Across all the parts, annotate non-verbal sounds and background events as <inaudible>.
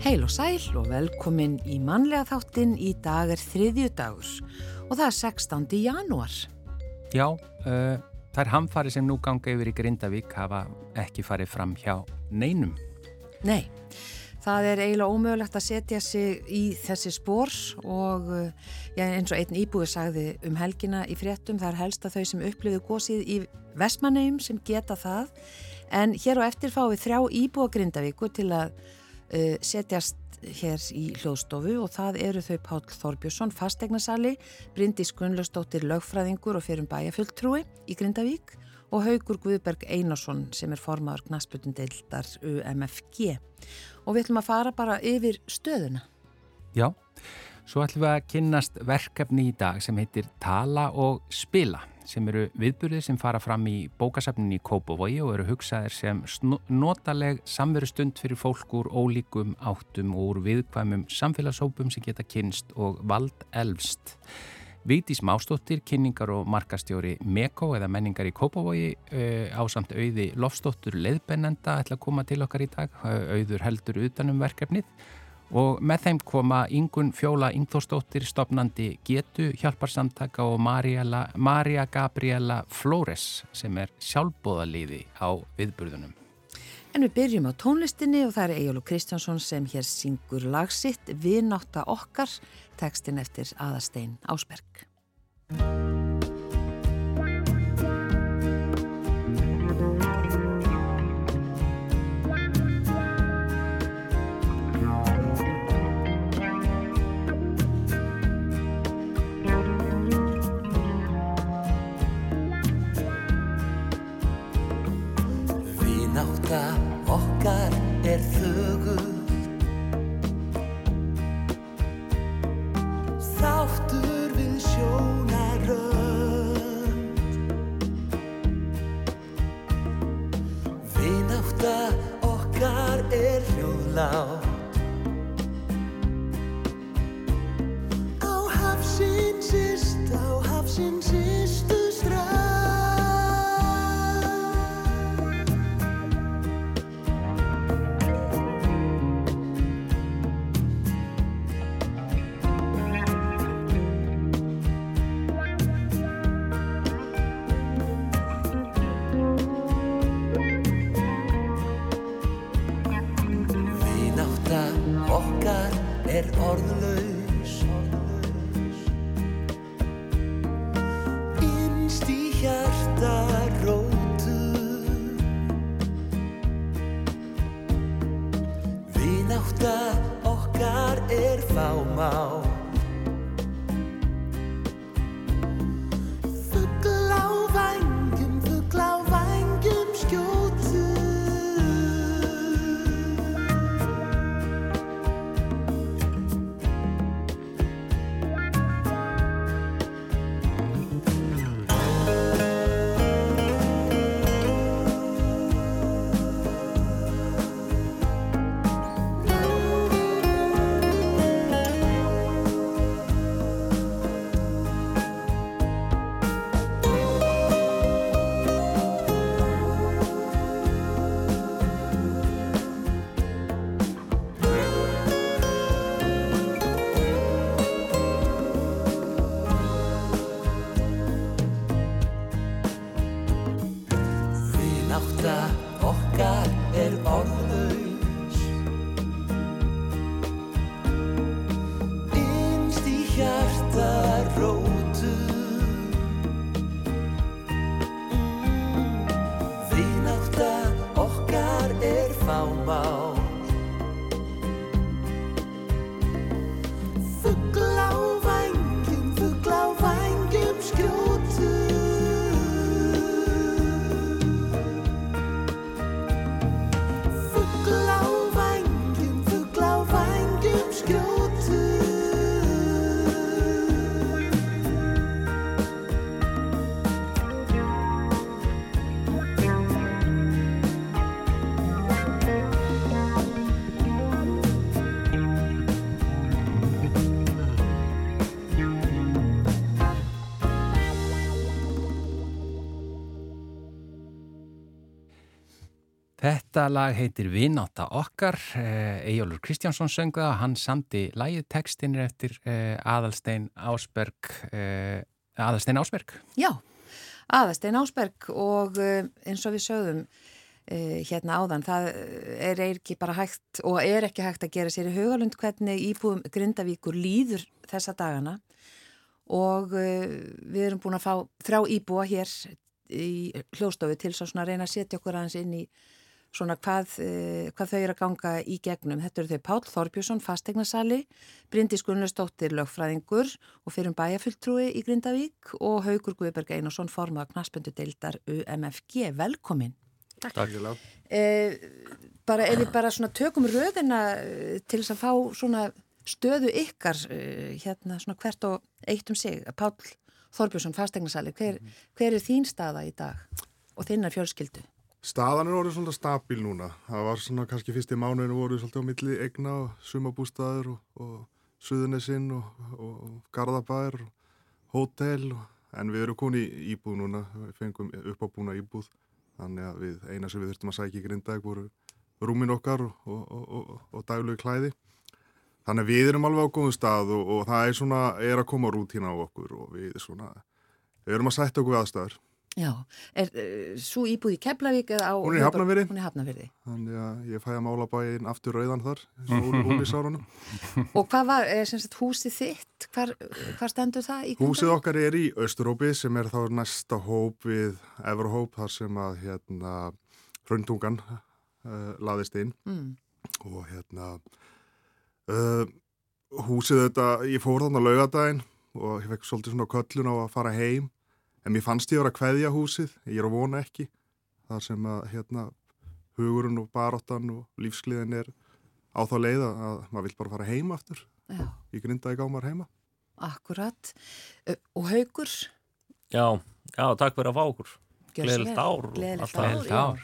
Heil og sæl og velkomin í mannlega þáttinn í dag er þriðju dagur og það er 16. janúar. Já, uh, er hamfari sem nú ganga yfir í Grindavík hafa ekki farið fram hjá neinum. Nei, það er eiginlega ómögulegt að setja sig í þessi spór og uh, já, eins og einn íbúi sagði um helgina í fréttum, það er helst að þau sem upplifið gósið í Vestmannegjum sem geta það en hér á eftir fáum við þrjá íbúa Grindavíku til að setjast hér í hljóðstofu og það eru þau Pál Þorbjörnsson, fasteignarsali, Bryndís Gunnlaustóttir, lögfræðingur og fyrir bæjafulltrúi í Grindavík og Haugur Guðberg Einarsson sem er formadur knasputundildar UMFG. Og við ætlum að fara bara yfir stöðuna. Já, svo ætlum við að kynnast verkefni í dag sem heitir Tala og Spila sem eru viðburðir sem fara fram í bókasafninni í Kópavogi og eru hugsaðir sem notaleg samveru stund fyrir fólk úr ólíkum áttum og úr viðkvæmum samfélagshópum sem geta kynst og vald elfst. Vigdís Mástóttir, kynningar og markastjóri Meko eða menningar í Kópavogi uh, á samt auði Lofstóttur leðbennenda ætla að koma til okkar í dag, auður heldur utanum verkefnið og með þeim koma Ingun Fjóla Ingþórsdóttir stopnandi Getu hjálparsamtaka og Marja Gabriela Flores sem er sjálfbóðaliði á viðburðunum. En við byrjum á tónlistinni og það er Egil Kristjánsson sem hér syngur lagsitt Við nátta okkar, tekstin eftir Aðarstein Ásberg. without. Oh, Hafsins is, oh, Hafsins is. átta okkar er fámá Þetta lag heitir Vináta okkar, Ejólur eh, Kristjánsson sönguða og hann samti lægið tekstinir eftir eh, Aðalstein Ásberg, eh, Aðalstein Ásberg. Já, Aðalstein Ásberg og eins og við sögðum hérna áðan, það er ekki bara hægt og er ekki hægt að gera sér í hugalund hvernig íbúum Grindavíkur líður þessa dagana. Og við erum búin að fá þrjá íbúa hér í hljóstofu til svo svona að reyna að setja okkur aðeins inn í svona hvað, eh, hvað þau eru að ganga í gegnum. Þetta eru þau Pál Þorbjörnsson, fasteignarsali, Bryndis Gunnarsdóttir, lögfræðingur og fyrir um bæjafulltrúi í Grindavík og Haugur Guðberg Einarsson, formað knastböndu deildar UMFG. Velkomin. Takk. Takk. Eh, bara ef við bara svona tökum röðina eh, til þess að fá svona stöðu ykkar eh, hérna svona hvert og eitt um sig. Pál Þorbjörnsson, fasteignarsali, hver, hver er þín staða í dag og þinnar fjölskyldu? Staðan er orðið svolítið stabíl núna. Það var svona kannski fyrst í mánuðinu voruð svolítið á milli egna og sumabústaður og, og suðunesinn og, og, og gardabær og hótel en við erum konið í íbúð núna, við fengum uppábúna íbúð þannig að við eina sem við þurftum að sækja í grindag voru rúmin okkar og daglegu klæði. Þannig að við erum alveg á góðum stað og það er svona, er að koma rútína á okkur og við svona, við erum að sætta okkur aðstæður. Já, er uh, svo íbúð í Keflavík eða á... Hún er í Hafnafyrði. Hún er í Hafnafyrði. Þannig að ég fæ að mála bæinn aftur rauðan þar, úr <laughs> úlísárunum. Og hvað var, er sem sagt húsið þitt? Hvar, hvar stendur það í Keflavík? Húsið okkar er í Östurópi sem er þá næsta hóp við Everhóp þar sem að hérna hröntungan uh, laðist inn mm. og hérna uh, húsið þetta, ég fór þannig að laugadaginn og ég fekk svolítið svona köllun á að fara heim en mér fannst ég að vera að kveðja húsið ég er að vona ekki þar sem að hérna hugurinn og baróttan og lífsliðin er á þá leið að maður vil bara fara heima aftur. Já. ég grinda ekki á maður heima. Akkurat. Og haugur Já, já, takk fyrir að fá okkur. Gleðilegt ár Gleðilegt ár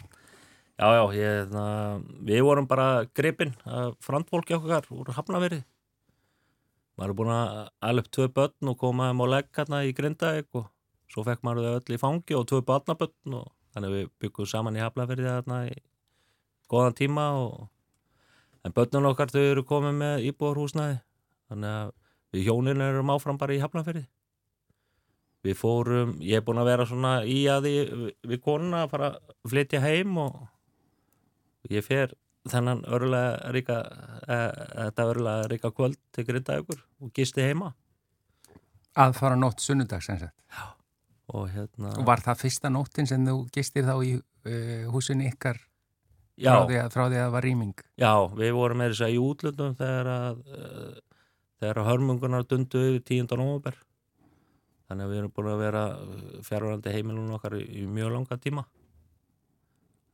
Já, já, ég, það, við vorum bara gripinn að frantfólki okkar úr Hafnaveri maður er búin að alveg tvö börn og komaðum á legg hérna í Grindavík og svo fekk maður þau öll í fangi og tvö barnabötn og þannig við byggum saman í Haflaferði þarna í goðan tíma og en börnun okkar þau eru komið með íbúarhúsnaði þannig að við hjóninu erum áfram bara í Haflaferði við fórum, ég er búin að vera svona í aði við konuna að fara að flytja heim og ég fer þennan örlega ríka e, þetta örlega ríka kvöld til Grindavíkur og gisti heima. Að fara nótt sunnudags eins og þetta? Já og hérna og var það fyrsta nóttin sem þú gistir þá í uh, húsinni ykkar frá því, að, frá því að það var rýming? Já, við vorum með þess að í útlöndum þegar að uh, þegar að hörmungunar dundu 10. november þannig að við erum búin að vera fjárhverjandi heimilunum okkar í, í mjög langa tíma.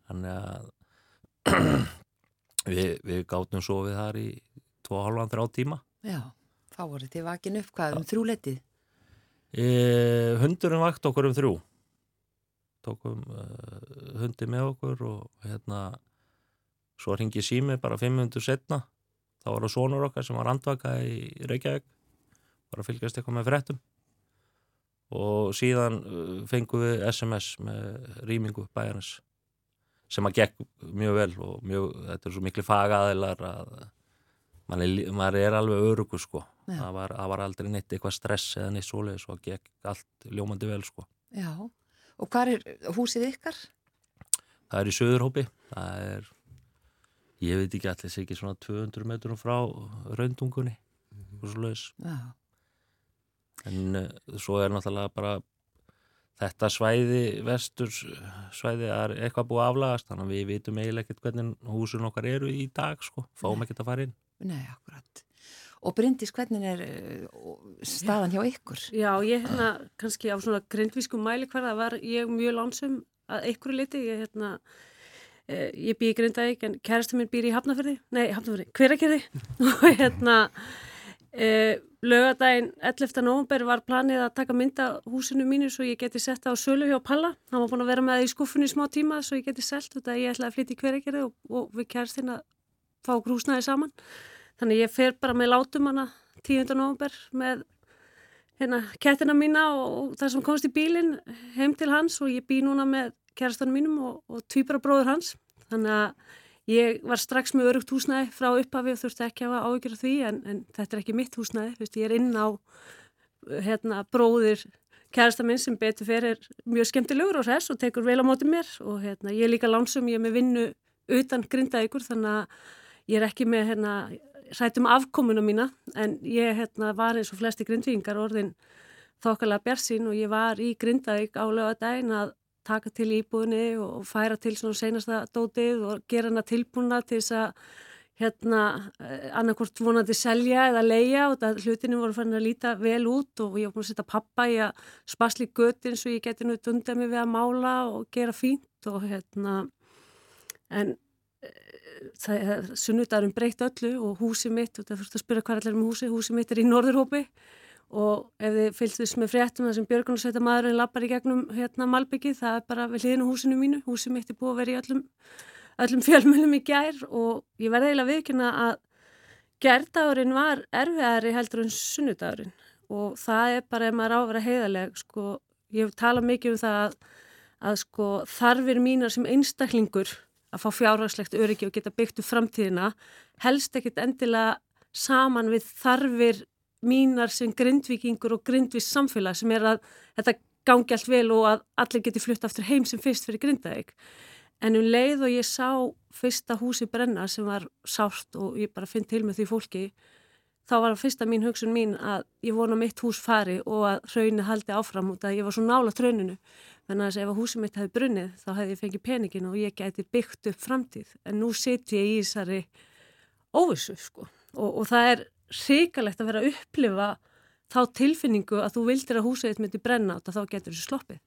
Þannig að <clears throat> við, við gáttum svo við þar í 2,5-3 tíma. Já, þá voru þið vakin upp hvað um þrjúletið E, hundurinn vakt okkur um þrjú. Tókum uh, hundi með okkur og hérna svo ringi sími bara 500 setna þá var það sonur okkar sem var andvaka í Reykjavík var að fylgjast eitthvað með frettum og síðan uh, fengum við SMS með rýmingu bæjarnas sem að gekk mjög vel og mjög, þetta er svo miklu fagaðilar að maður er alveg örugur sko. Það var, það var aldrei neitt eitthvað stress eða neitt svoleið svo gekk allt ljómandi vel sko. Já, og hvað er húsið ykkar? Það er í Söðurhópi það er, ég veit ekki allir ekki svona 200 metrum frá raundungunni mm -hmm. og svoleiðis. En uh, svo er náttúrulega bara þetta svæði, vestur svæði er eitthvað búið aflagast þannig að við vitum eiginlega ekkert hvernig húsun okkar eru í dag sko, fáum ekkert að fara inn Nei, akkurat. Og Bryndis, hvernig er uh, staðan hjá ykkur? Já, ég hérna, kannski á svona grindvískum mælikvarða var ég mjög lánsum að ykkur liti, ég hérna, eh, ég bý í Grindavík en kærastu minn býr í Hafnafjörði, nei, Hafnafjörði, Hverakerði <laughs> og hérna, eh, lögadaginn 11. november var planið að taka mynda húsinu mínu svo ég geti sett á sölu hjá Palla, hann var búin að vera með það í skuffunni smá tíma svo ég geti selgt þetta, ég ætlaði að flytja í Hverakerði og, og við kærastinn að fá grúsnaði saman Þannig ég fer bara með látum hana 10. november með hérna kettina mína og það sem komst í bílinn heim til hans og ég bý núna með kærastanum mínum og, og týpura bróður hans. þannig að ég var strax með örugt húsnæði frá upphafi og þurfti ekki að hafa af því en, en þetta er ekki mitt húsnæði, Vist, ég er inn á hérna, bróðir kærasta minn sem betur fyrir mjög skemmtilegur og hress og tekur vel á móti mér og hérna, ég er líka lánsum, ég er með vinnu utan grindaðíkur þannig að ég er ekki með hérna, rætum afkomuna mína en ég hérna, var eins og flesti grindvíingar orðin þokkalega björnsinn og ég var í grindaðík álega dægin að taka til íbúðinni og færa til svona senasta dótið og gera hana tilbúna til þess að hérna eh, annarkort vonandi selja eða leia og það hlutinu voru fann að líta vel út og ég var búin að setja pappa í að spasli göttin svo ég geti nú dundað mig við að mála og gera fínt og hérna en sunnudarum breytt öllu og húsi mitt og það þurft að spyrja hvað allir um húsi, húsi mitt er í Norðurhópi. Og ef þið fylgst með fréttum það sem Björgunarsveita maðurinn lappar í gegnum hérna Malbyggi það er bara við hliðinu húsinu mínu, húsi mitt er búið að vera í öllum öllum <laughs> fjölmjölum í gær og ég verði eiginlega viðkynna að gærdagurinn var erfiðari heldur en sunnudagurinn. Og það er bara ef maður á að vera heiðaleg sko, ég tala mikið um það að, að sko, þarfir mínar sem einstaklingur að fá fjárhagslegt öryggi og geta byggt upp framtíðina helst ekkit endilega saman við þarfir mínar sem grindvikingur og grindvis samfélag sem er að þetta gangi allt vel og að allir geti flutt aftur heim sem fyrst fyrir grindaðeg En um leið og ég sá fyrsta húsi brenna sem var sárt og ég bara finn til með því fólki, þá var fyrsta mín hugsun mín að ég vona mitt hús fari og að hraunni haldi áfram út að ég var svo nála tröninu. Þannig að ef húsið mitt hefði brunnið þá hefði ég fengið peningin og ég gæti byggt upp framtíð. En nú set ég í þessari óvissu sko og, og það er hrikalegt að vera að upplifa þá tilfinningu að þú vildir að húsið mitt myndi brenna og þá getur þessu sloppið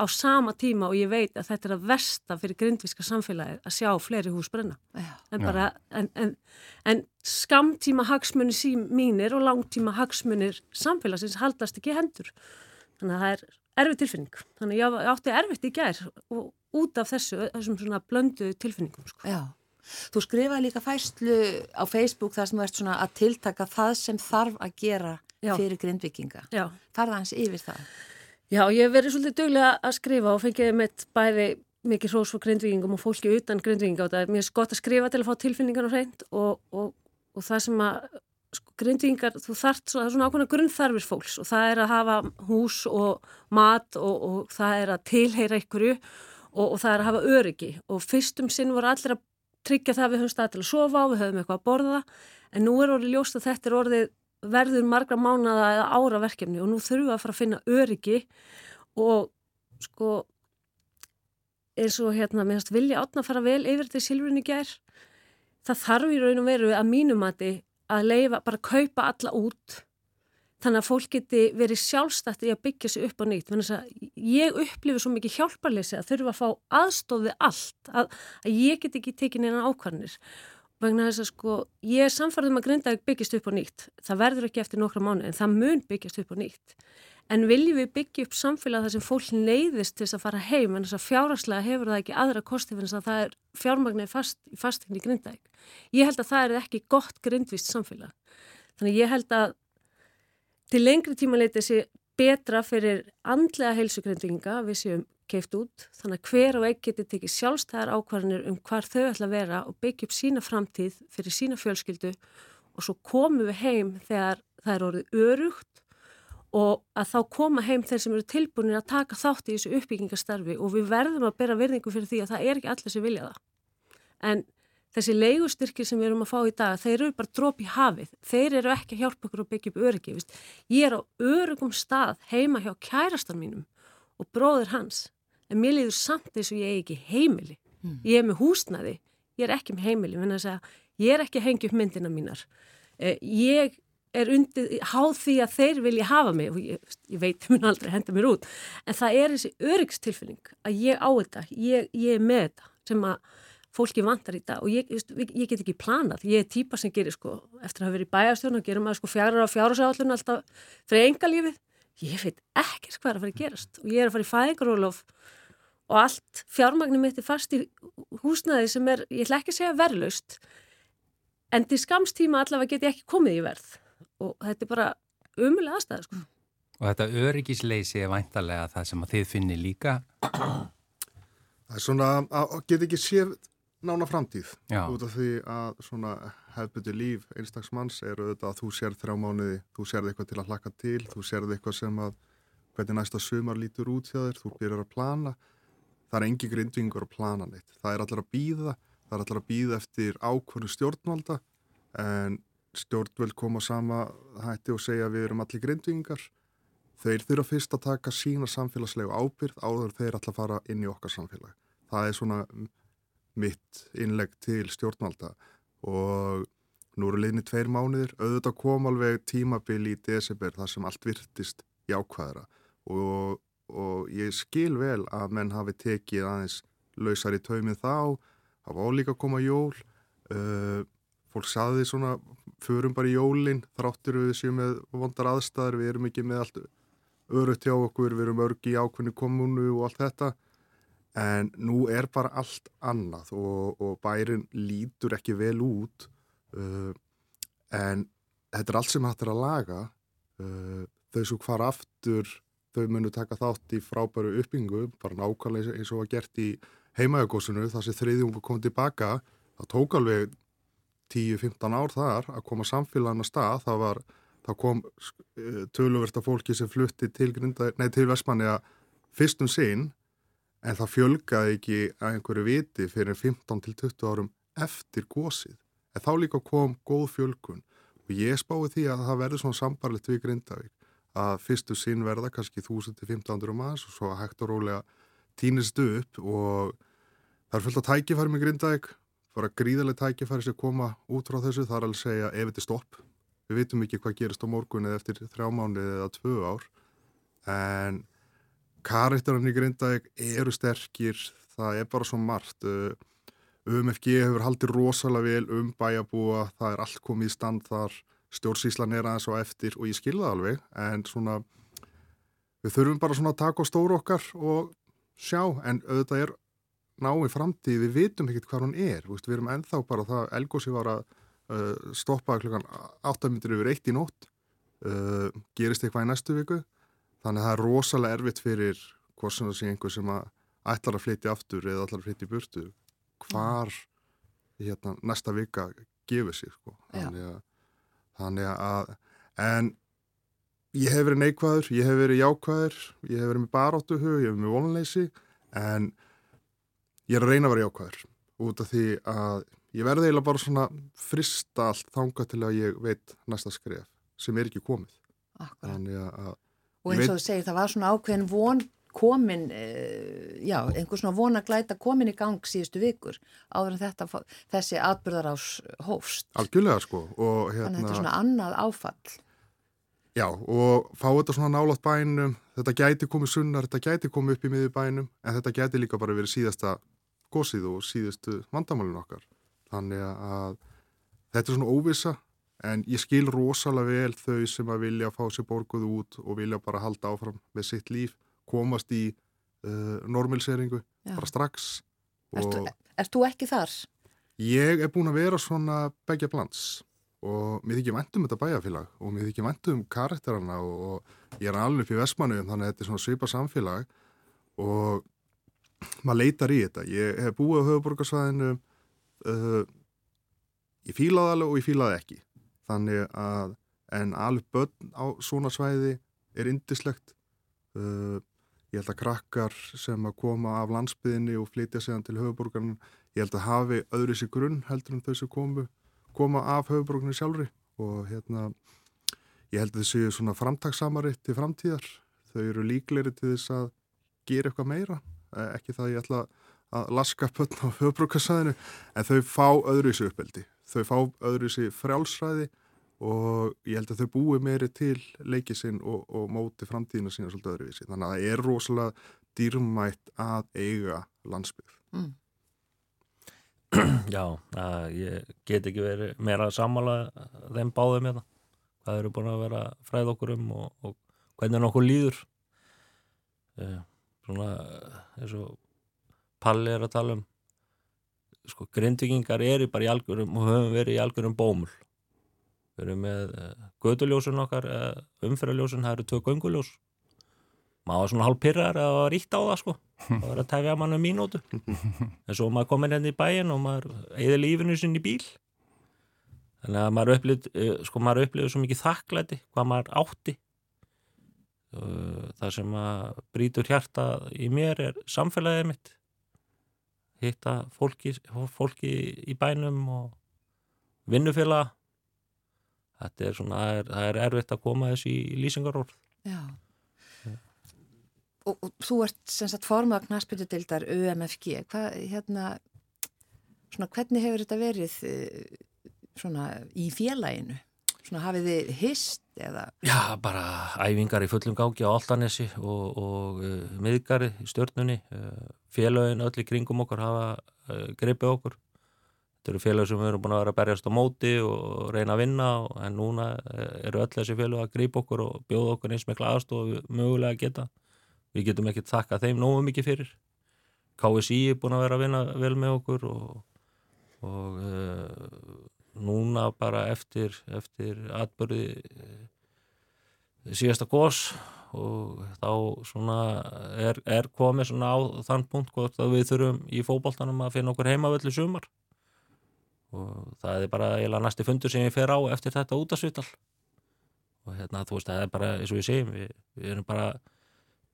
á sama tíma og ég veit að þetta er að versta fyrir grindvíska samfélagið að sjá fleiri hús brenna. En, bara, en, en, en skamtíma hagsmunir sín mínir og langtíma hagsmunir samfélagsins haldast ekki hendur. Þannig að það er erfið tilfinning. Þannig að ég átti erfitt í gær og út af þessu, þessum svona blöndu tilfinningum sko. Já, þú skrifaði líka fæslu á Facebook þar sem þú ert svona að tiltaka það sem þarf að gera Já. fyrir grindvikinga farða hans yfir það Já, ég hef verið svolítið dögulega að skrifa og fengið mitt bæði mikið hrós for grindvíkingum og fólki utan grindvíkinga og það er mjög skott að skrifa til að fá tilfinningar og hreint og, og, og það sem að sko, grindvíkingar, þú þart, það er svona ákveðna grunnþarfir fólks og það er að hafa hús og mat og, og það er að tilheyra ykkurju og það er að hafa öryggi. Og fyrstum sinn voru allir að tryggja það við höfum stað til að sofa á, við höfum eitthvað að borða en nú er orðið ljóst að þetta er orðið verður margra mánada eða ára verkefni og nú þurfum við að fara að finna öryggi og sko eins og hérna meðast vilja átna að fara vel yfir til Silfrunni gær. Það þarf í raun og veru að mínumati að leifa, bara að kaupa alla út. Þannig að fólk geti verið sjálfstætti í að byggja sig upp á nýtt. Ég upplifi svo mikið hjálparleysi að þurfa að fá aðstofið allt að, að ég get ekki tekið neina ákvarnir vegna þess að sko ég er samfarið um að Grindavík byggjast upp á nýtt. Það verður ekki eftir nokkra mánu en það mun byggjast upp á nýtt. En viljum við byggja upp samfélag þar sem fólk neyðist til þess að fara heim? En þess að fjárhagslega hefur það ekki aðra kosti fyrir þess að það er fjármagnir fast, fastegni í Grindavík. Ég held að það er ekki gott grindvist samfélag. Þannig ég held að til lengri tíma leiti sé betra fyrir andlega heilsugrindvinga við séum keift út þannig að hver og einn getur tekið sjálfstæðar ákvarðanir um hvar þau ætla að vera og byggja upp sína framtíð fyrir sína fjölskyldu og svo komum við heim þegar það er orðið örugt og að þá koma heim þeir sem eru tilbúinir að taka þátt í þessu uppbyggingastarfi og við verðum að bera virðingu fyrir því að það er ekki allir sem vilja það. En þessi leigustyrkir sem við erum að fá í dag, þeir eru bara dróp í hafið. Þeir eru ekki að hjálpa okkur að byggja upp öryggi. Ég er á örugum stað heima hjá kærastar mínum og bróður hans en mér liður samt eins og ég er ekki heimili. Mm. ég er með húsnaði, ég er ekki með heimili. Ég er ekki að hengja upp myndina mínar. Eh, ég er undir, háð því að þeir vilja hafa mig. Og ég, ég veit að mér aldrei henda mér út, en það er þessi öryggstilfinning að ég á þetta. Ég, ég er með þetta sem að fólki vantar í dag. Og ég, ég get ekki planað, ég er típa sem gerir sko eftir að hafa verið í bæastjórn og gerum að sko fjara á fjárhásállun alltaf fyrir engalífið, ég veit ekkert hvað er að fara að gerast. Og ég er að fara í fæðingarólof og allt fjármagnum mitt er fast í húsnaði sem er, ég ætla ekki að segja verðlaust en til skamstíma allavega get ég ekki komið í verð og þetta er bara umulega aðstæða sko. Og þetta öryggisleysi er væntalega það sem að þið finnir líka? Það er svona að get ekki séð nána framtíð Já. út af því að svona hefðbytti líf einstaksmanns er auðvitað að þú sér þrjá mánuði, þú sérði eitthvað til að hlaka til, þú sérði eitthvað sem að hvernig næsta sumar lítur út þér, þú byrjar að plana, það er engi grindvingur að plana neitt, það er allir að býða, það er allir að býða eftir ákvörðu stjórnvalda en stjórnvöld koma sama hætti og segja við erum allir grindvingar, þeir þurfa fyrst að taka sína samfélagslegu ábyrð áður þeir allir að fara inn í okkar samfélag. Það er svona mitt innlegg til stjórnvalda. Og nú eru liðni tveir mánuðir, auðvitað kom alveg tímabili í desember þar sem allt virtist jákvæðra og, og ég skil vel að menn hafi tekið aðeins lausar í taumið þá, það var líka að koma jól, uh, fólk saði svona, förum bara í jólinn, þráttur við séum með vondar aðstæðar, við erum ekki með allt örutt hjá okkur, við erum örgi í ákveðni komunu og allt þetta. En nú er bara allt annað og, og bærin lítur ekki vel út. Uh, en þetta er allt sem hættir að laga. Uh, þau svo hvar aftur þau munu taka þátt í frábæru uppbyggingu, bara nákvæmlega eins og var gert í heimaugósunu, það sem þriðjungu kom tilbaka, það tók alveg 10-15 ár þar að koma samfélagin að stað, það var það kom uh, töluvert af fólki sem flutti til, til Vestmanni að fyrstum sinn en það fjölgaði ekki að einhverju viti fyrir 15-20 árum eftir gósið. En þá líka kom góð fjölkun og ég spái því að það verður svona sambarlegt við Grindavík að fyrstu sinn verða kannski 1000-1500 manns og svo hægt og rólega týnist upp og það er fullt af tækifæri með Grindavík, bara gríðarlega tækifæri sem koma út frá þessu, það er alveg segja ef þetta er stopp. Við vitum ekki hvað gerist á morgun eða eftir þrjá mánu eða tvö ár en karakterinn í Grindavík eru sterkir, það er bara svo margt. UMFG hefur haldið rosalega vel um bæjabúa, það er allt komið í stand þar, stjórnsíslan er aðeins og eftir og ég skilða alveg, en svona við þurfum bara svona að taka á stóru okkar og sjá, en auðvitað er náið framtíð, við vitum ekkert hvað hún er, við erum ennþá bara það, Elgósi var að uh, stoppa klukkan 8 minnir yfir 1 í nótt, uh, gerist eitthvað í næstu viku, Þannig að það er rosalega erfitt fyrir hvort sem það sé einhver sem að ætlar að flytja aftur eða ætlar að flytja í burtu hvar hérna, næsta vika gefur sér sko. þannig, að, þannig að en ég hef verið neikvæður, ég hef verið jákvæður ég hef verið með baróttuhug, ég hef verið með vonleysi en ég er að reyna að vera jákvæður út af því að ég verði eiginlega bara svona frista allt þanga til að ég veit næsta skref sem er ekki komið Akkurat. þannig að Og eins og þú segir, það var svona ákveðin von komin, uh, já, einhver svona vonaglæta komin í gang síðustu vikur áður en þetta, þessi atbyrðar ás hófst. Algjörlega sko. Og, hérna, Þannig að þetta er svona annað áfall. Já, og fá þetta svona nálátt bænum, þetta gæti komið sunnar, þetta gæti komið upp í miður bænum, en þetta gæti líka bara verið síðasta gósið og síðustu vandamálun okkar. Þannig að þetta er svona óvisa En ég skil rosalega vel þau sem að vilja fá sér borguð út og vilja bara halda áfram með sitt líf, komast í uh, normaliseringu bara strax. Erst þú ekki þar? Ég er búin að vera svona begja blands og mér þykir vendum þetta bæjarfélag og mér þykir vendum karakterana og, og ég er alveg upp í Vestmannu þannig að þetta er svona svipa samfélag og maður leitar í þetta. Ég hef búið á höfuborgarsvæðinu, uh, ég fílaði alveg og ég fílaði ekki þannig að en alveg börn á svona svæði er indislegt uh, ég held að krakkar sem að koma af landsbyðinni og flytja sig til höfuborgarinn, ég held að hafi öðru sér grunn heldur en þau sem komu koma af höfuborgarinn sjálfri. Og hérna ég held að þau séu svona framtagssamari til framtíðar. Þau eru líkleri til þess að gera eitthvað meira. Ekki það ég ætla að laska pötn á höfuborgarsæðinu en þau fá öðru sér uppeldi. Þau fá öðru sér frjálsræði og ég held að þau búi meiri til leikið sinn og, og móti framtíðina sína svolítið öðruvísi. Þannig að það er rosalega dýrmætt að eiga landsbygg. Mm. Já, að, ég get ekki verið meira að sammála þeim báðum hérna. Hvað eru búin að vera fræð okkur um og, og hvernig nokkur líður. Eh, svona eins og Palli er að tala um sko, grindvikingar eru bara í algjörum og höfum verið í algjörum bómul við erum með uh, göduljósun okkar uh, umferðarljósun, það eru tvö gönguljós. Maður var svona hálf pyrrar að ríkt á það sko. Það var að tefja mann um mínútu. En svo maður komin henni hérna í bæin og maður eða lífinu sinni í bíl. Þannig að maður upplýði eh, sko svo mikið þakklæti hvað maður átti. Eh, það sem að brítur hjarta í mér er samfélagið mitt. Hitta fólki, fólki í bænum og vinnufélag þetta er svona, það er, það er erfitt að koma þessi í lýsingarorð. Já. Og, og þú ert sem sagt formað knastbyttudildar UMFG, hvað hérna svona hvernig hefur þetta verið eh, svona í félaginu? Svona hafið þið hist eða? Já, bara æfingar í fullum gági á Altanesi og, og uh, miðgari í stjórnunni uh, félagin öll í kringum okkur hafa uh, greipið okkur Þetta eru félag sem við erum búin að vera að berjast á móti og reyna að vinna en núna eru öll þessi félag að grípa okkur og bjóða okkur eins mikla aðstof og mögulega geta. Við getum ekki þakka þeim nógu mikið fyrir. KSI er búin að vera að vinna vel með okkur og, og uh, núna bara eftir, eftir atbörði uh, síðasta gós og þá er, er komið á þann punkt hvort að við þurfum í fókbóltanum að finna okkur heimavöldu sumar og það er bara eiginlega næsti fundur sem ég fer á eftir þetta útasvital og hérna þú veist það er bara eins og ég segjum við, við erum bara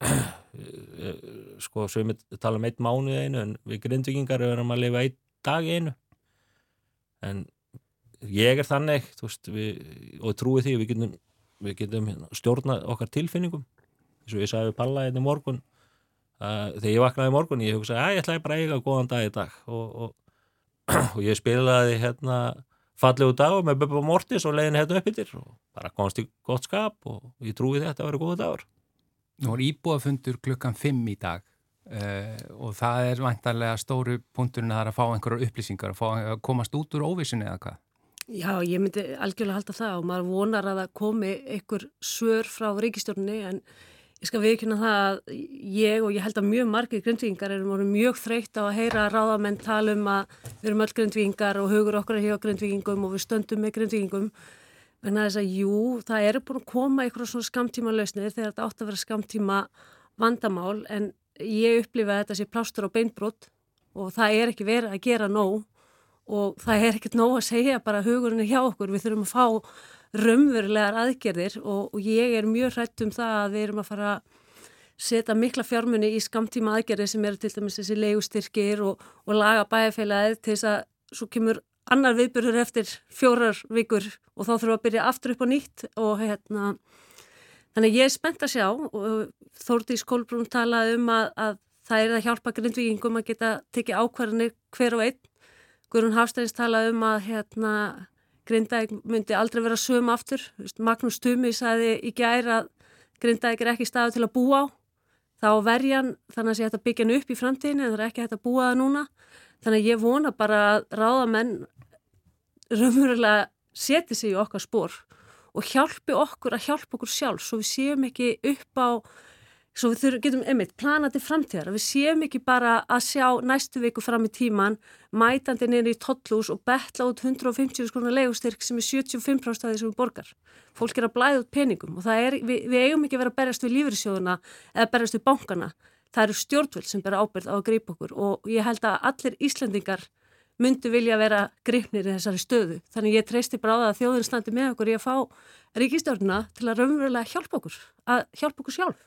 <clears throat> sko svo við tala um einn mánu einu en við grindvikingar erum að lifa einn dag einu. En ég er þannig veist, við, og trúi því við getum, við getum hérna, stjórna okkar tilfinningum. Eins og ég sagði Palla einni hérna morgun þegar ég vaknaði morgun ég hugsaði að ég ætlaði bara að eiga góðan dag í dag. Og, og og ég spilaði hérna fallegu dagur með Bubba Mortis og leiðin hérna upp yfir og bara komst í gott skap og ég trúi þetta að vera góða dagur. Nú er íbúafundur klukkan 5 í dag uh, og það er vantarlega stóru punkturinn að það er að fá einhverjar upplýsingar að, fá, að komast út úr óvísunni eða hvað? Já, ég myndi algjörlega halda það og maður vonar að það komi einhver svör frá ríkistjórnni en Ég skal viðkynna það að ég og ég held að mjög margir grindvíkingar erum mjög þreytt á að heyra ráðamenn tala um að við erum öll grindvíkingar og hugur okkur að hjá grindvíkingum og við stöndum með grindvíkingum. Þannig að þess að jú, það eru búin að koma einhverjum svona skamtíma lausnir þegar þetta átt að vera skamtíma vandamál en ég upplifa þetta sé plástur og beinbrott og það er ekki verið að gera nóg og það er ekkert nóg að segja bara hugurinn er hjá okkur. Við þurfum að fá raunverulegar aðgerðir og, og ég er mjög hrætt um það að við erum að fara að setja mikla fjármunni í skamtíma aðgerðir sem eru til dæmis þessi leigustyrkir og, og laga bæjarfélagið til þess að svo kemur annar viðbyrður eftir fjórar vikur og þá þurfum við að byrja aftur upp á nýtt og hérna þannig ég er spennt að sjá og Þórti Skólbrún talaði um að, að það er að hjálpa grindvíkingum að geta tekið ákvarðinni hver og einn. Guðrún Hafstæns talaði um að hérna Grindavík myndi aldrei vera söm aftur. Magnús Tumi sagði í gæri að Grindavík er ekki staðu til að búa á. Þá verjan þannig að sé hægt að byggja hann upp í framtíðinu en það er ekki hægt að búa það núna. Þannig að ég vona bara að ráðamenn raunverulega seti sig í okkar spór og hjálpi okkur að hjálpa okkur sjálf svo við séum ekki upp á svo við getum einmitt planað til framtíðar við séum ekki bara að sjá næstu viku fram í tíman, mætandi nýri í tollús og betla út 150 skronar legustyrk sem er 75% af því sem við borgar. Fólk er að blæða út peningum og er, við, við eigum ekki að vera að berjast við lífriðsjóðuna eða berjast við bankana það eru stjórnvöld sem ber ábyrð á að greipa okkur og ég held að allir Íslandingar myndu vilja vera greipnir í þessari stöðu. Þannig ég treysti bara á það að þjóðin standi með okkur í að fá ríkistjórnuna til að raunverulega hjálpa okkur, að hjálpa okkur sjálf.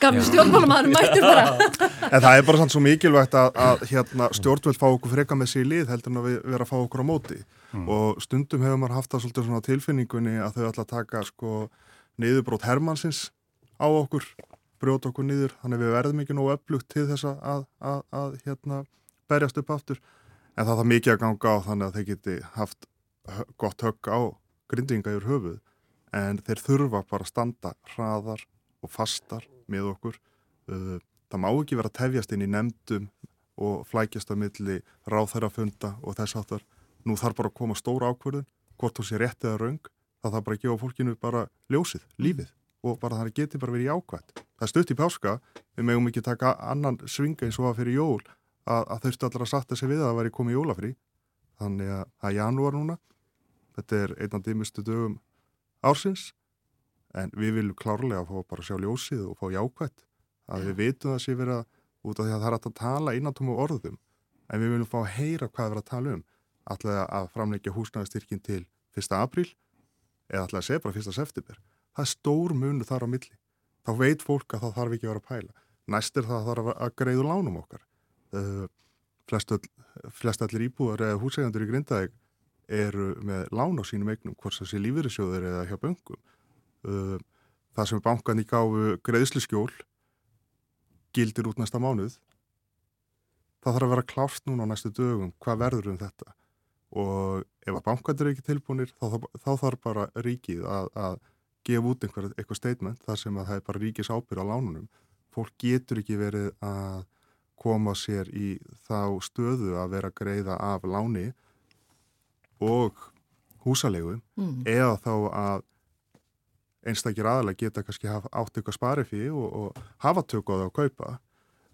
Gamli stjórnmálumæður mættir bara. <laughs> En það er bara sann svo mikilvægt að, að hérna, stjórnvöld fá okkur freka með sér í lið heldur en að við vera að fá okkur á móti. Mm. og stundum hefur maður haft það svolítið svona tilfinningunni að þau ætla að taka sko niðurbrót Hermannsins á okkur brjóta okkur niður, þannig við verðum ekki nógu öflugt til þess að, að, að hérna, berjast upp aftur. En það er mikið að ganga á þannig að þeir geti haft gott högg á grindinga yfir höfuð en þeir þurfa bara að standa hraðar og fastar með okkur. Uh, það má ekki vera að tefjast inn í nefndum og flækjast að milli ráþærafunda og þess aftar. Nú þarf bara að koma stóra ákvörðun, hvort þú sé rétt eða raung, það þarf bara að gefa fólkinu bara ljósið, lífið og bara það geti bara verið jákvæmt. Það stutt í páska, við megum ekki taka annan svinga eins og að fyrir jól að, að þau stu allar að satta sig við að það væri komið jólafrí. Þannig að er janúar núna, þetta er einan dýmustu dögum ársins. En við viljum klárlega fá bara sjá ljósið og fá jákvætt. Að við vitum það sé verið að út af því að það er að tala innantum og orðum en við viljum fá að heyra hvað við erum að tala um. Allega að framleggja húsnæðastyrkin til 1. apríl eða allega að segja bara 1. september. Það er stór munu þar á milli. Þá veit fólk að það þarf ekki að vera að pæla. Næst er það að að greiðu lánum okkar. Uh, flest allir íbúar eða húsægandur í Grindaðeg eru með lán á sínum eignum hvort það sé lífyrirsjóður eða hjá böngum það sem bankan í gáfu greiðslu skjól gildir út næsta mánuð. Það þarf að vera klárt núna á næstu dögum hvað verður um þetta. Og ef að bankandur er ekki tilbúinir þá, þá þarf bara ríkið að, að gefa út einhver, eitthvað statement þar sem að það er bara ríkis ábyrð á lánunum. Fólk getur ekki verið að koma sér í þá stöðu að vera greiða af láni og húsalegu mm. eða þá að einstakir aðalega geta kannski átt eitthvað sparið fyrir og, og hafa tökkuð á að kaupa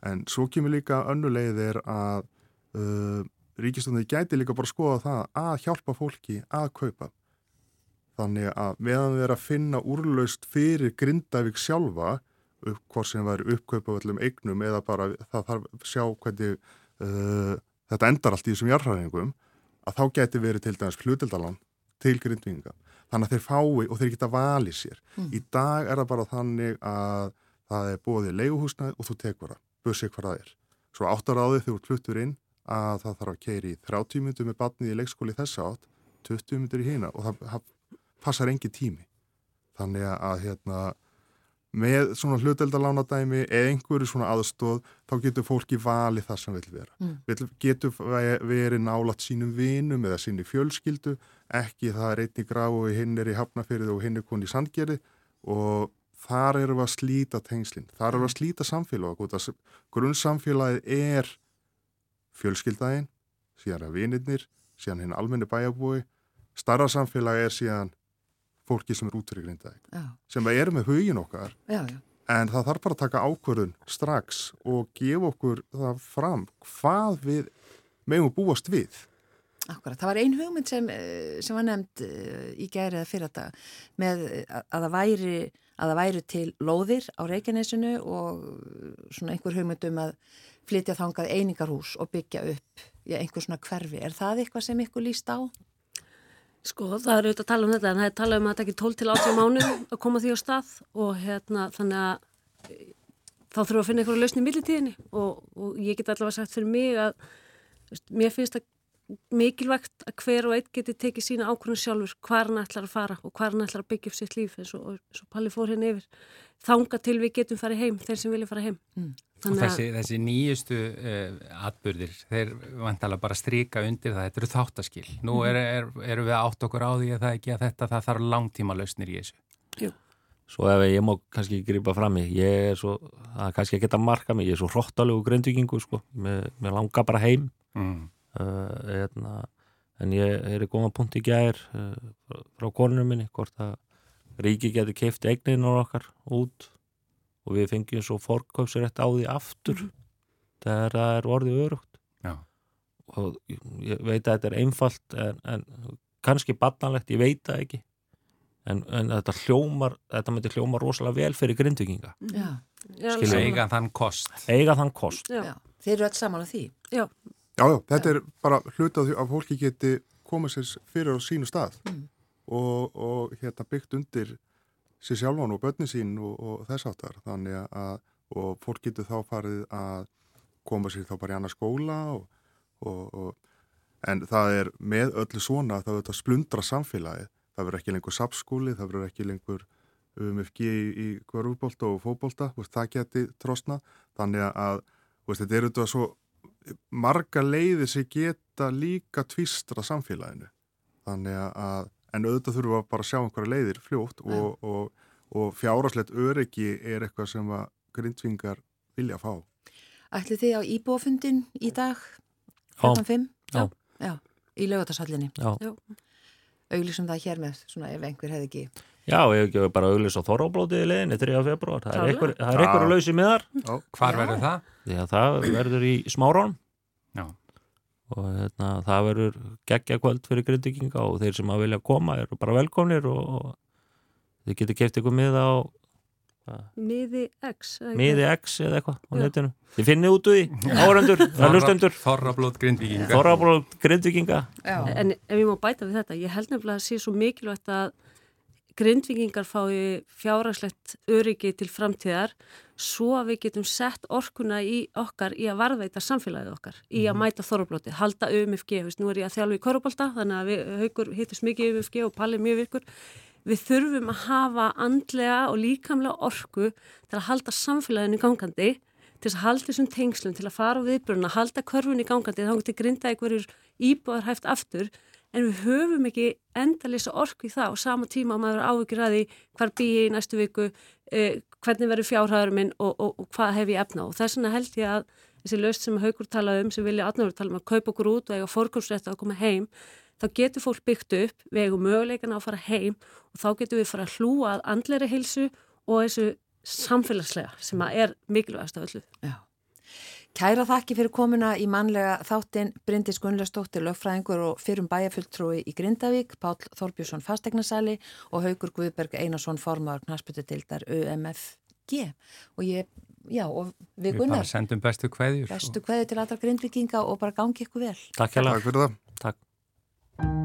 en svo kemur líka önnulegið er að uh, ríkistöndið gæti líka bara að skoða það að hjálpa fólki að kaupa. Þannig að meðan við erum að finna úrlaust fyrir Grindavík sjálfa, upp, hvort sem væri uppkaupa öllum eignum eða bara það þarf að sjá hvernig uh, þetta endar allt í þessum jarðhæðingum, að þá gæti verið til dæmis hlutildalan til Grindvíkinga. Þannig að þeir fái og þeir geta valið sér. Mm. Í dag er það bara þannig að það er bóðið leiguhúsnað og þú tekur það, bussið hvað það er. Svo áttar á því þú hlutur inn að það þarf að keira í 30 minnum með batnið í leikskóli þessa átt 20 minnur í hýna og það, það passar engi tími þannig að hérna með svona hluteldalánadæmi eða einhverju svona aðstóð þá getur fólki valið það sem vil vera. Mm. vil, getur verið nálat sínum vinum eða sínu fjölskyldu ekki það er einni graf og hinn er í hafnafyrið og hinn er koni í sandgerði og þar eru við að slíta tengslinn, þar eru við að slíta samfélag grunnsamfélagið er fjölskyldaðinn, síðan er vinirnir, síðan hinn almenni bæjabúi, starra samfélagi er síðan fólki sem er út fyrir grindaði, sem er með hugin okkar, já, já. en það þarf bara að taka ákvörðun strax og gefa okkur það fram hvað við meðum búast við. Akkurat, það var ein hugmynd sem, eh, sem var nefnd eh, í gerið að fyrir þetta með að það væri að það væri til lóðir á Reykjanesinu og svona einhver hugmyndum að flytja þangað einingarhús og byggja upp í einhver svona hverfi. Er það eitthvað sem ykkur líst á? Sko það er auðvitað að tala um þetta en það er talað um að þetta ekki 12 til 18 mánu að koma því á stað og hérna þannig að þá þurfum við að finna einhverju lausni í millitíðinni og, og ég get allavega sagt fyrir mig að veist, mér finnst það mikilvægt að hver og einn geti tekið sína ákvörðun sjálfur hvað hann ætlar að fara og hvað hann ætlar að byggja upp sitt líf eins og, eins og Palli fór hérna yfir þanga til við getum farið heim, þeir sem vilja fara heim mm. Þessi, þessi nýjustu uh, atbyrðir, þeir vantala bara stryka undir það, þetta eru þáttaskil. Nú mhm. eru er, er við átt okkur á því að það ekki að þetta, það þarf langtíma lausnir í þessu. Jú. Svo ef ég má kannski grípa fram í, ég er svo, það er kannski að geta marka mig, ég er svo hróttalegu gröndvikingu, sko, mér, mér langar bara heim, mm. Uh, en ég er í góða punkt í gæðir uh, frá konunum minni, hvort að ríki getur keift eigninu okkar út og við fengjum svo fórkauðsrætt á því aftur mm -hmm. þegar það er orðið örugt Já. og ég veit að þetta er einfalt en, en kannski barnalegt, ég veit það ekki. En, en þetta hljómar þetta myndir hljómar rosalega vel fyrir grindvikinga eiga þann kost. Eiga þann kost. Já. Þeir eru alls saman á því. Já, já, þetta er bara hlutað að fólki geti komið sér fyrir á sínu stað mm. og, og hérna byggt undir sér sjálfan og börnin sín og, og þess aftar þannig að og fólk getur þá farið að koma sér þá bara í annað skóla og, og, en það er með öllu svona það verður að splundra samfélagi það verður ekki lengur sapskóli, það verður ekki lengur umfg í, í hverjúbólta og fóbólta, það geti trosna þannig að veist, þetta er auðvitað svo marga leiði sem geta líka tvistra samfélaginu þannig að en auðvitað þurfum við bara að sjá einhverja leiðir fljótt og, og, og fjárháslegt öryggi er eitthvað sem að grindvingar vilja fá. Ætli þið á íbúafundin í dag? Já. Já. Já. Í lögatasallinni? Já. Auglísum það hér með, svona ef einhver hefði ekki... Já, ég hef ekki bara auglís á Þorráblótiði leginni 3. februar. Það er einhver, einhver að lausi með þar. Hvar verður það? Já, það verður í Smárón. Já og hérna, það verður geggja kvöld fyrir grindvikinga og þeir sem að vilja koma eru bara velkomnir og þið getur keft ykkur mið á Miði X eða miði X eða eitthvað á netinu þið finnið út úr því, áhörendur hlustendur, Þorrablót grindvíkinga þorrablóð grindvikinga Já. En ef ég má bæta við þetta, ég held nefnilega að sé svo mikilvægt að grindvikingar fái fjárhagslegt öryggi til framtíðar svo að við getum sett orkuna í okkar í að varðveita samfélagið okkar í að mæta þorrablóti, halda UMFG veist, nú er ég að þjálfa í korfbólta þannig að við haugur hittist mikið UMFG og Palli mjög virkur. Við þurfum að hafa andlega og líkamlega orku til að halda samfélaginu gangandi til að halda þessum tengslum, til að fara á viðbruna, halda körfunni gangandi, þá getur grinda einhverjur íbúðar hæft aftur en við höfum ekki endalisa orku í það og sama tíma að maður að því hvar býi í næstu viku, eh, hvernig verður fjárhæður minn og, og, og hvað hef ég efna og þess vegna held ég að þessi löst sem haugur talaði um, sem vilja aðnáður tala um að kaupa okkur út og eiga fórkjómsrætt að koma heim, þá getur fólk byggt upp, við eigum möguleikana að fara heim og þá getur við fara að hlúa að andleiri heilsu og þessu samfélagslega sem að er mikilvægast af öllu. Já. Kæra þakki fyrir komuna í mannlega þáttinn Bryndis Gunnlaustóttir, lögfræðingur og fyrrum bæjarfulltrúi í Grindavík, Pál Þorbjörnsson fasteignarsæli og Haugur Guðberg Einarsson formadur knarspötu tildar UMFG og ég, já, og við Við bara Gunnar, sendum bestu kveðjur bestu kveði til allra grindvikinga og bara gangi ykkur vel. Takk hjá Takk fyrir það. Takk.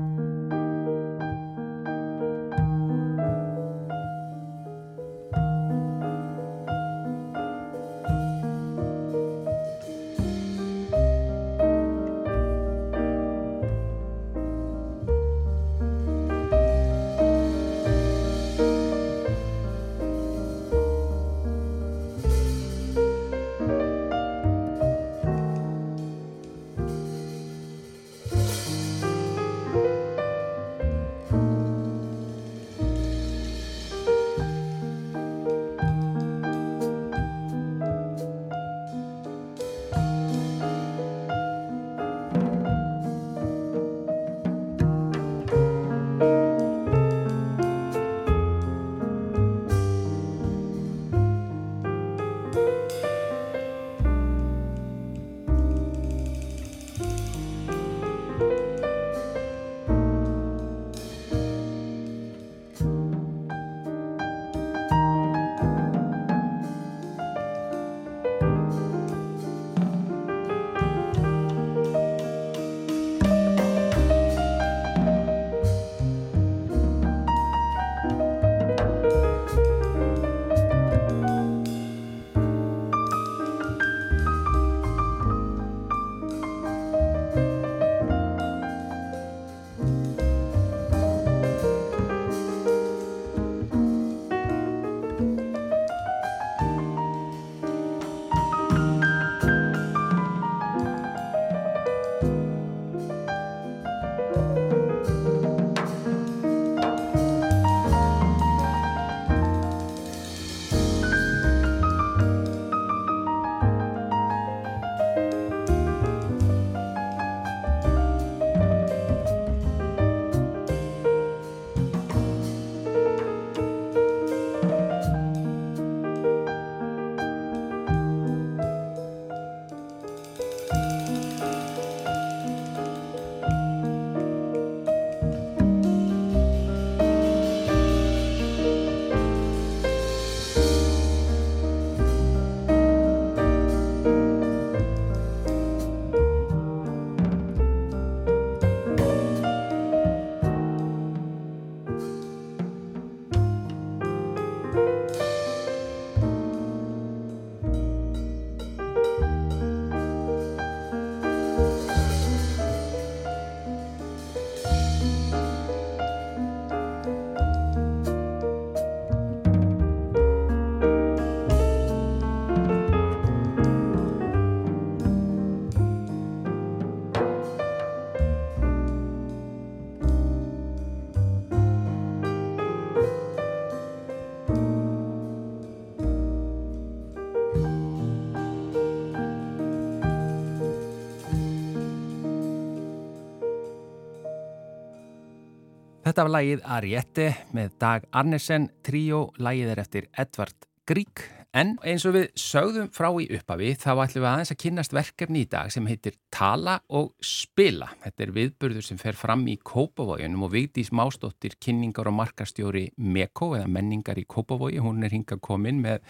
Þetta var lagið Ariette með Dag Arnesen, tríó, lagið er eftir Edvard Grieg En eins og við sögðum frá í uppafi þá ætlum við aðeins að kynast verkefni í dag sem heitir Tala og Spila. Þetta er viðburður sem fer fram í Kópavóginum og Vigdís Mástóttir kynningar og markastjóri Meko eða menningar í Kópavógi. Hún er hinga komin með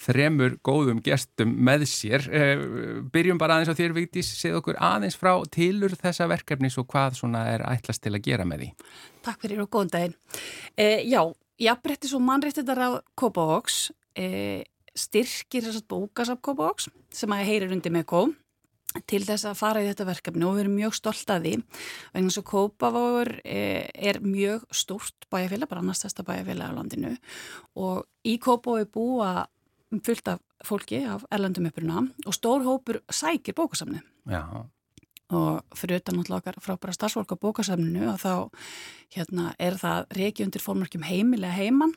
þremur góðum gestum með sér. Eh, byrjum bara aðeins á þér Vigdís, segð okkur aðeins frá tilur þessa verkefnis og hvað svona er ætlast til að gera með því. Takk fyrir og góðan daginn. Eh, já, jafnbrettis og mannréttindar á Kópavóks eh, styrkir þess að bókasafkópavóks sem að heyrir undir með kó til þess að fara í þetta verkefni og við erum mjög stolt að því. Vegna að Kópavóður eh, er mjög stórt bæjarfélag, bara annars þesta bæjarfélag á landinu. Og í Kópavói búa fullt af fólki af erlandum uppruna og stór hópur sækir bókasamni Já. og fyrir utan náttúrulega frábæra starfsfólk á bókasamninu og þá hérna, er það reiki undir fórmörkjum heimilega heimann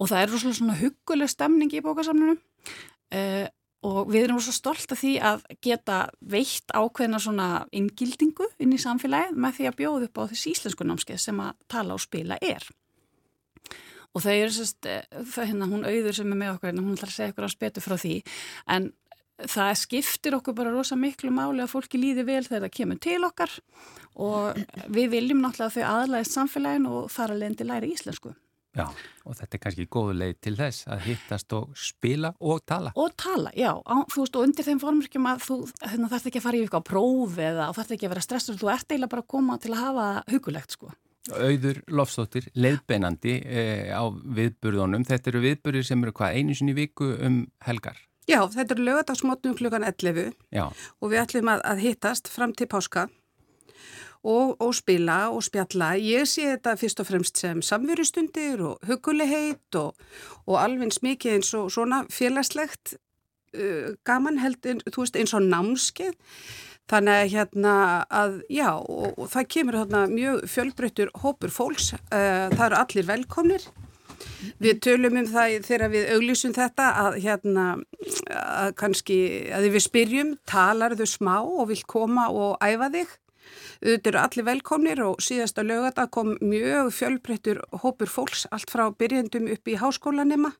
og það er rosalega svona hugguleg stemning í bókasamlunum uh, og við erum svo stolt af því að geta veitt ákveðna svona inngildingu inn í samfélagi með því að bjóða upp á þessi íslensku námskeið sem að tala og spila er. Og það er sérst, eh, hérna hún auður sem er með okkur, hérna, hún ætlar að segja á spetu frá því. En það skiptir okkur bara rosa miklu máli að fólki líði vel þegar það kemur til okkar. Og við viljum náttúrulega þau aðlæðist samfélagin og fara leðandi læri íslensku Já, og þetta er kannski góðu leið til þess að hittast og spila og tala. Og tala, já, á, þú veist, og undir þeim formurkjum að þú hérna, þarf ekki að fara í eitthvað próf eða þarf ekki að vera stressur, þú ert eiginlega bara að koma til að hafa hugulegt, sko. Auður Lofsdóttir, leiðbeinandi eh, á viðburðunum. Þetta eru viðburðir sem eru hvað, einu sinni viku um helgar? Já, þetta eru lögadagsmotnum klukkan 11 já. og við ætlum að, að hittast fram til páska og, og spila og spjalla. Ég sé þetta fyrst og fremst sem samverustundir og hugulegheit og, og alveg smikið eins og svona félagslegt uh, gaman held, þú veist, eins og námskeið. Þannig að hérna að já og, og það kemur hérna mjög fjölbreyttur hópur fólks, uh, það eru allir velkomnir. Við tölum um það þegar við auglísum þetta að hérna að kannski að við spyrjum talar þau smá og vil koma og æfa þig auðvitað eru allir velkomnir og síðasta lögata kom mjög fjölbreyttur hópur fólks allt frá byrjendum upp í háskólanema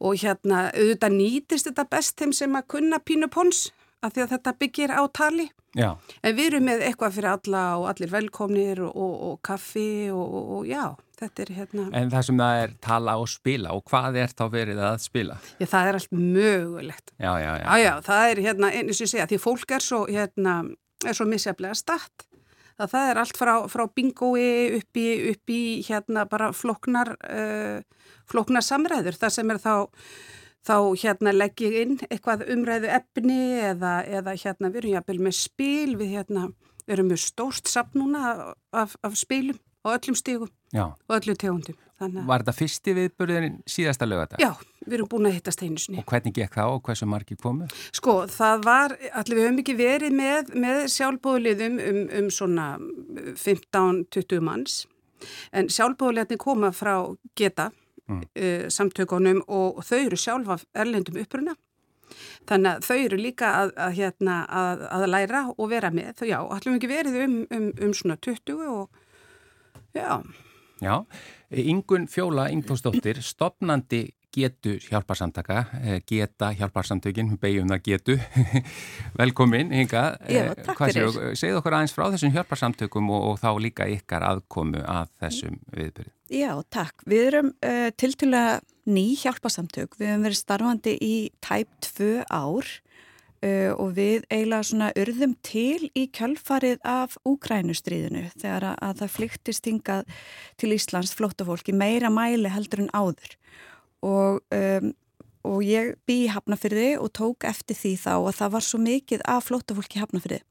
og hérna auðvitað nýtist þetta best þeim sem að kunna pínu pons af því að þetta byggir á tali já. en við erum með eitthvað fyrir alla og allir velkomnir og, og, og kaffi og, og já, þetta er hérna En það sem það er tala og spila og hvað er þá verið að spila? Já, það er allt mögulegt Já, já, já. Já, já, það er hérna, eins og ég segja, því fólk er svo hérna er svo misjaflega statt. Að það er allt frá, frá bingói upp í, upp í hérna bara floknar, uh, floknar samræður. Þar sem er þá, þá hérna legg ég inn eitthvað umræðu efni eða, eða hérna við erum jafnvel með spil, við hérna erum með stórt sapn núna af, af spilum á öllum stígum og öllum tegundum. Þannig... Var þetta fyrsti viðburðin síðasta lögadag? Já, við erum búin að hittast einu sinni. Og hvernig gekk það og hversu margi komu? Sko, það var, allir við höfum ekki verið með, með sjálfbóðliðum um, um svona 15-20 manns, en sjálfbóðliðarnir koma frá geta mm. uh, samtökunum og þau eru sjálfa erlendum uppruna. Þannig að þau eru líka að, að, hérna, að, að læra og vera með. Þau já, allir við ekki verið um, um, um svona 20 og já... Já, Ingun Fjóla Ingtósdóttir, stopnandi getu hjálparsamtaka, eh, geta hjálparsamtökin, beigjum það getu, <laughs> velkomin Inga. Eh. Segð okkur aðeins frá þessum hjálparsamtökum og, og þá líka ykkar aðkomu að þessum viðbyrju. Já, takk. Við erum uh, tiltúlega ný hjálparsamtök. Við hefum verið starfandi í tæp tvö ár Uh, og við eiginlega svona urðum til í kjölfarið af Úkrænustríðinu þegar að, að það flyktist hingað til Íslands flóttafólki meira mæli heldur en áður. Og, um, og ég bý í Hafnafyrði og tók eftir því þá að það var svo mikið af flóttafólki í Hafnafyrði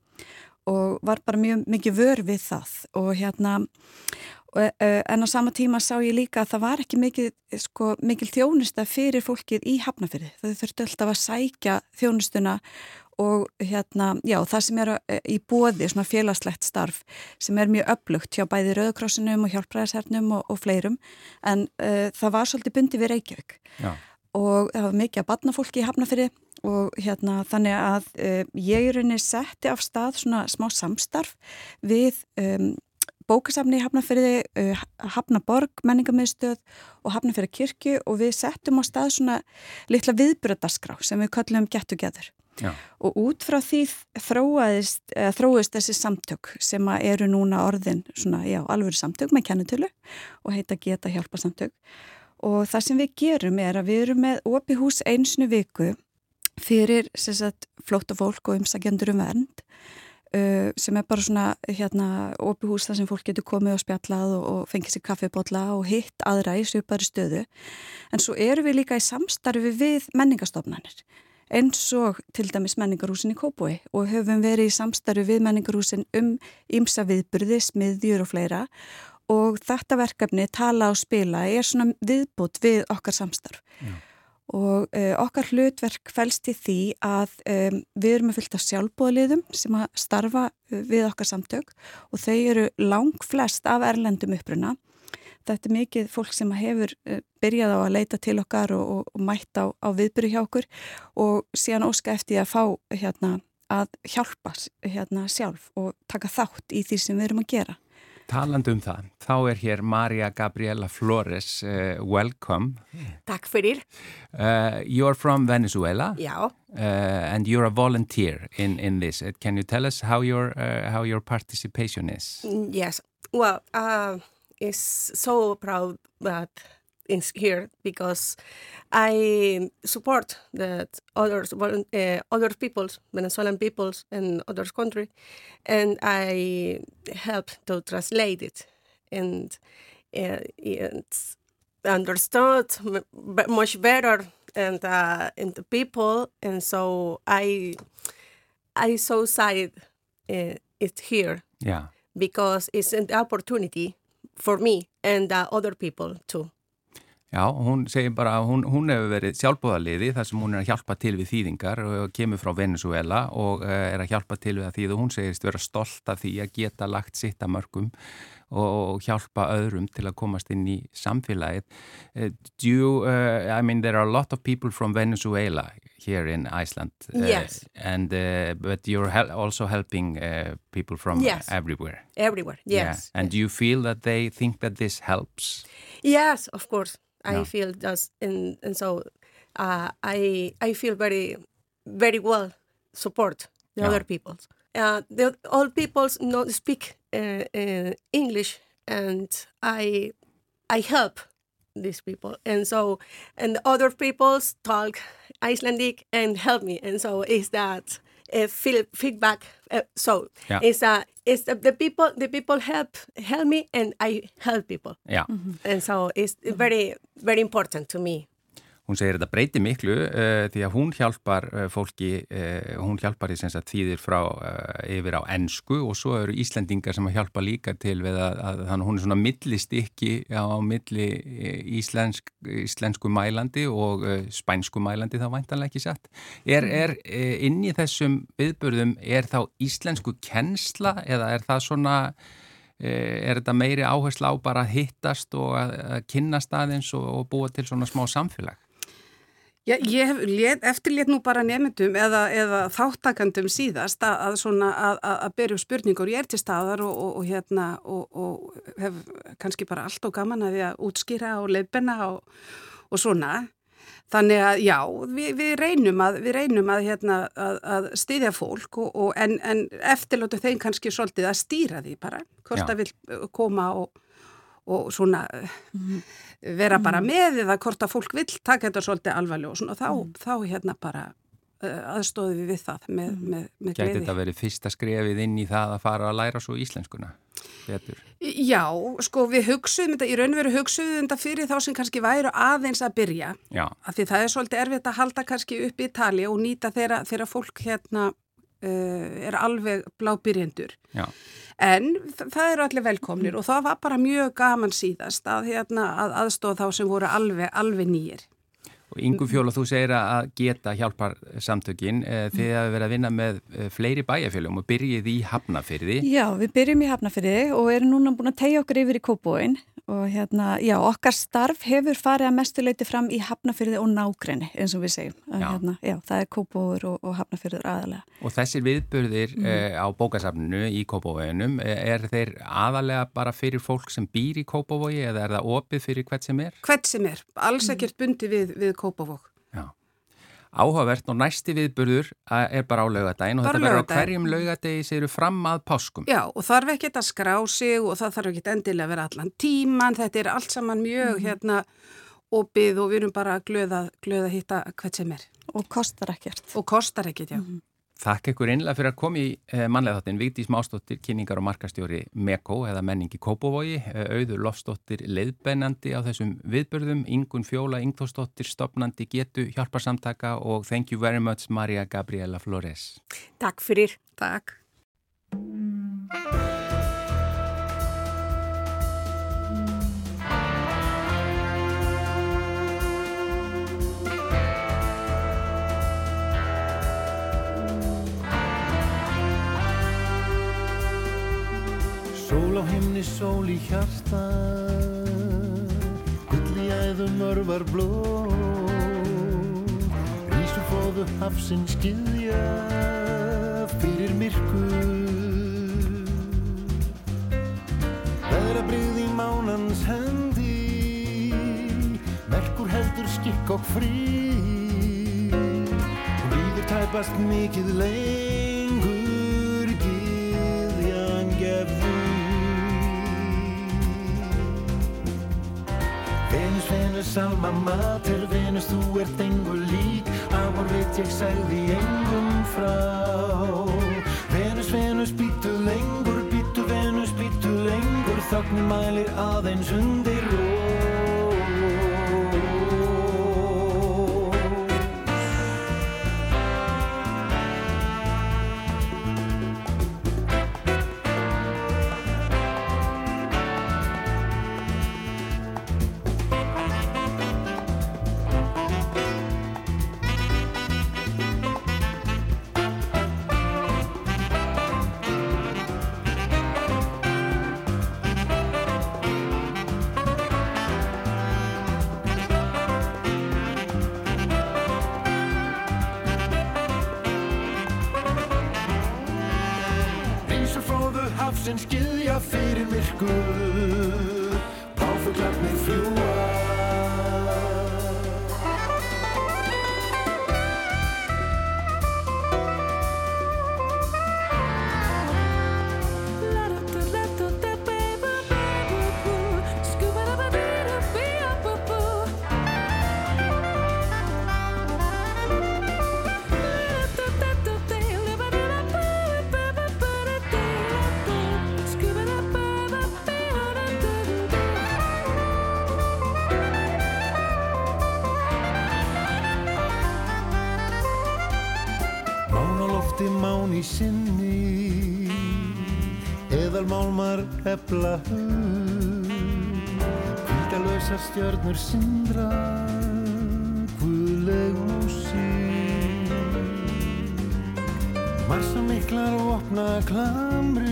og var bara mjög mikið vör við það. Og hérna en á sama tíma sá ég líka að það var ekki mikil, sko, mikil þjónusta fyrir fólkið í hafnafyrði. Það þurfti alltaf að sækja þjónustuna og hérna, já, það sem er eh, í bóði, svona félagslegt starf sem er mjög upplugt hjá bæði Rauðkrossinum og hjálpræðishernum og, og fleirum en uh, það var svolítið bundi við Reykjavík já. og það var mikið að batna fólki í hafnafyrði og hérna þannig að uh, ég er rauninni setti af stað svona smá samstarf við um, bókasafni í Hafnafyrði, uh, Hafnaborg, menningamöðstöð og Hafnafyrði kirkju og við settum á stað svona litla viðbröðaskrá sem við kallum Get Together. Já. Og út frá því þróaðist, uh, þróist þessi samtök sem eru núna orðin svona, já, alveg samtök með kennutölu og heita Geta hjálpa samtök og það sem við gerum er að við erum með opi hús einsnu viku fyrir sagt, flóta fólk og umsækjandur um vernd uh, sem er bara svona hérna opi hús þar sem fólk getur komið og spjallað og, og fengið sér kaffibotla og hitt aðra í svipari stöðu. En svo eru við líka í samstarfi við menningastofnanir eins og til dæmis menningarhúsin í Kópói og höfum verið í samstarfi við menningarhúsin um ímsa viðburði, smiðjur og fleira. Og þetta verkefni tala og spila er svona viðbútt við okkar samstarf. Já. Og uh, okkar hlutverk fælst í því að um, við erum að fylta sjálfbóðaliðum sem að starfa uh, við okkar samtök og þau eru lang flest af erlendum uppruna. Þetta er mikið fólk sem hefur uh, byrjað á að leita til okkar og, og, og mætt á, á viðbyrju hjá okkur og síðan óska eftir að fá hérna, að hjálpa hérna, sjálf og taka þátt í því sem við erum að gera Taland um það, þá er hér Maria Gabriela Flores, uh, welcome. Takk fyrir. Uh, you're from Venezuela. Já. Uh, and you're a volunteer in, in this. Can you tell us how your, how your participation is? Mm, yes. Well, uh, it's so proud that it's here because I support that others, uh, other peoples, Venezuelan peoples and other country, and I help to translate it and uh, it's understood much better and uh, in the people, and so I I so sad uh, it's here. Yeah, because it's an opportunity for me and uh, other people too. Já, hún segir bara að hún, hún hefur verið sjálfbúðaliði þar sem hún er að hjálpa til við þýðingar og kemur frá Venezuela og eh, er að hjálpa til við að þýða og hún segist vera stolt af því að geta lagt sitt að mörgum og hjálpa öðrum til að komast inn í samfélagið. Uh, do you, uh, I mean there are a lot of people from Venezuela here in Iceland. Uh, yes. And, but you're hel also helping people from yes. everywhere. Everywhere, yes. Yeah. And do you feel that they think that this helps? Yes, of course. I feel just and and so uh, I I feel very very well support the other peoples. Uh, the all peoples not speak uh, uh, English, and I I help these people, and so and other peoples talk Icelandic and help me, and so is that uh, feedback. Uh, so yeah. it's uh, it's the, the, people the people help help me and I help people. Yeah. Mm -hmm. And so it's very very important to me. Hún segir að þetta breyti miklu uh, því að hún hjálpar uh, fólki, uh, hún hjálpar því að þýðir frá yfir á ennsku og svo eru Íslendingar sem að hjálpa líka til við að, að þannig hún er svona millistikki á milli íslensk, íslensku mælandi og spænsku mælandi þá væntanlega ekki satt. Er, mm. er inn í þessum viðbörðum, er þá íslensku kennsla eða er það svona er þetta meiri áherslu á bara að hittast og að, að kynast aðeins og, og búa til svona smá samfélag? Já, ég hef eftirlétt nú bara nefndum eða, eða þáttakandum síðast að, að, svona, að, að berju spurningur ég er til staðar og, og, og, hérna, og hef kannski bara allt og gaman að því að útskýra og leifbena og svona. Þannig að já, við, við reynum að, við reynum að, hérna, að stýðja fólk en, en eftirlótu þeim kannski svolítið að stýra því bara, hvort að vil koma og og svona mm. Vera bara mhm. með eða hvort að fólk vil taka þetta svolítið alvarlega og svona þá, mm. þá hérna bara uh, aðstóðu við við það með, mhm. með, með gleði. Gæti þetta verið fyrsta skrefið inn í það að fara að læra svo íslenskuna? Betur. Já, sko við hugsuðum þetta, í raun og veru hugsuðum þetta fyrir þá sem kannski væru aðeins að byrja Já. af því það er svolítið erfitt að halda kannski upp í tali og nýta þegar fólk hérna er alveg blábyrjendur. Já En það eru allir velkomnir og það var bara mjög gaman síðast að, hérna, að aðstofa þá sem voru alveg, alveg nýjir. Og Ingu Fjóla, þú segir að geta hjálpar samtökin. Eh, þið hafi verið að vinna með eh, fleiri bæjarfjölum og byrjið í Hafnafyrði. Já, við byrjum í Hafnafyrði og erum núna búin að tegja okkur yfir í Kópóin og hérna, já, okkar starf hefur farið að mestuleiti fram í hafnafyrði og nákrenni, eins og við segjum. Að, já. Hérna, já, það er kópóður og, og hafnafyrður aðalega. Og þessir viðburðir mm. uh, á bókasafninu í kópóveginum, eh, er þeir aðalega bara fyrir fólk sem býr í kópóvogi eða er það opið fyrir hvert sem er? Hvert sem er, alls ekkert bundi við, við kópóvog. Já áhugavert og næsti viðburður er bara á laugadaginn og bara þetta verður á hverjum laugadegi séru fram að páskum. Já og þarf ekki að skrá sig og það þarf ekki endilega að vera allan tíman, þetta er allt saman mjög mm. hérna opið og við erum bara glöða, glöða að hitta hvert sem er. Og kostar ekkert. Og kostar ekkert, já. Mm. Þakk ykkur einlega fyrir að koma í eh, mannlega þáttin Vigdís Mástóttir, kynningar og markastjóri MEKO eða menningi Kópavogi. Eh, Auður Lofstóttir, leiðbennandi á þessum viðbörðum, Ingun Fjóla Ingþórstóttir, stopnandi getu hjálparsamtaka og thank you very much Maria Gabriela Flores. Takk fyrir. Takk Sól á himni, sól í hjarta. Gulli æðum örvar blóð Rísu fóðu hafsinn skiðja Fyrir myrkur Veðra brið í mánans hendi. Merkur heldur skikk og frí. Víður tæpast mikið lengur Venus, alma mater, Venus, þú ert engur lík. Amor veit ég sagði engum frá. Venus, Venus, býtu lengur, býtu Venus, býtu lengur. Þögnin mælir aðeins undir ró efla hug Hvítalösa stjörnur sindra Guðleg músík Marsa miklar og opna klamri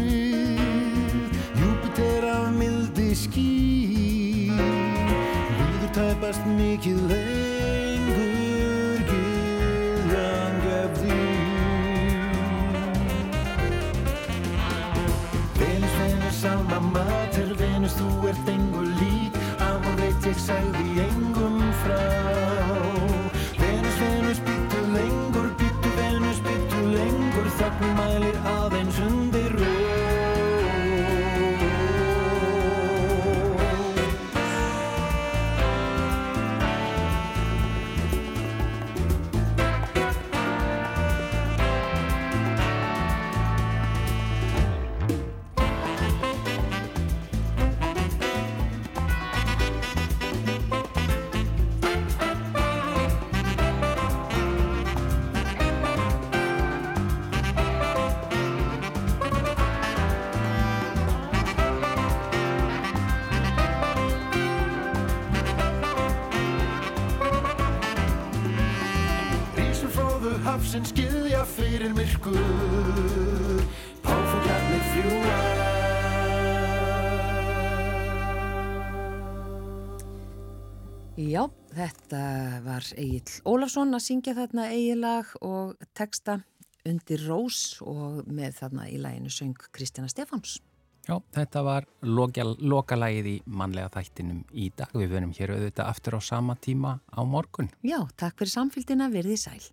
fyrir myrkur Páfuglarnir fljúa Já, þetta var Egil Ólafsson að syngja þarna eigilag og texta undir rós og með þarna í læginu söng Kristjana Stefáns. Já, þetta var lokalægið í mannlega þættinum í dag. Við verðum hér auðvitað aftur á sama tíma á morgun. Já, takk fyrir samfélgina, verðið sæl.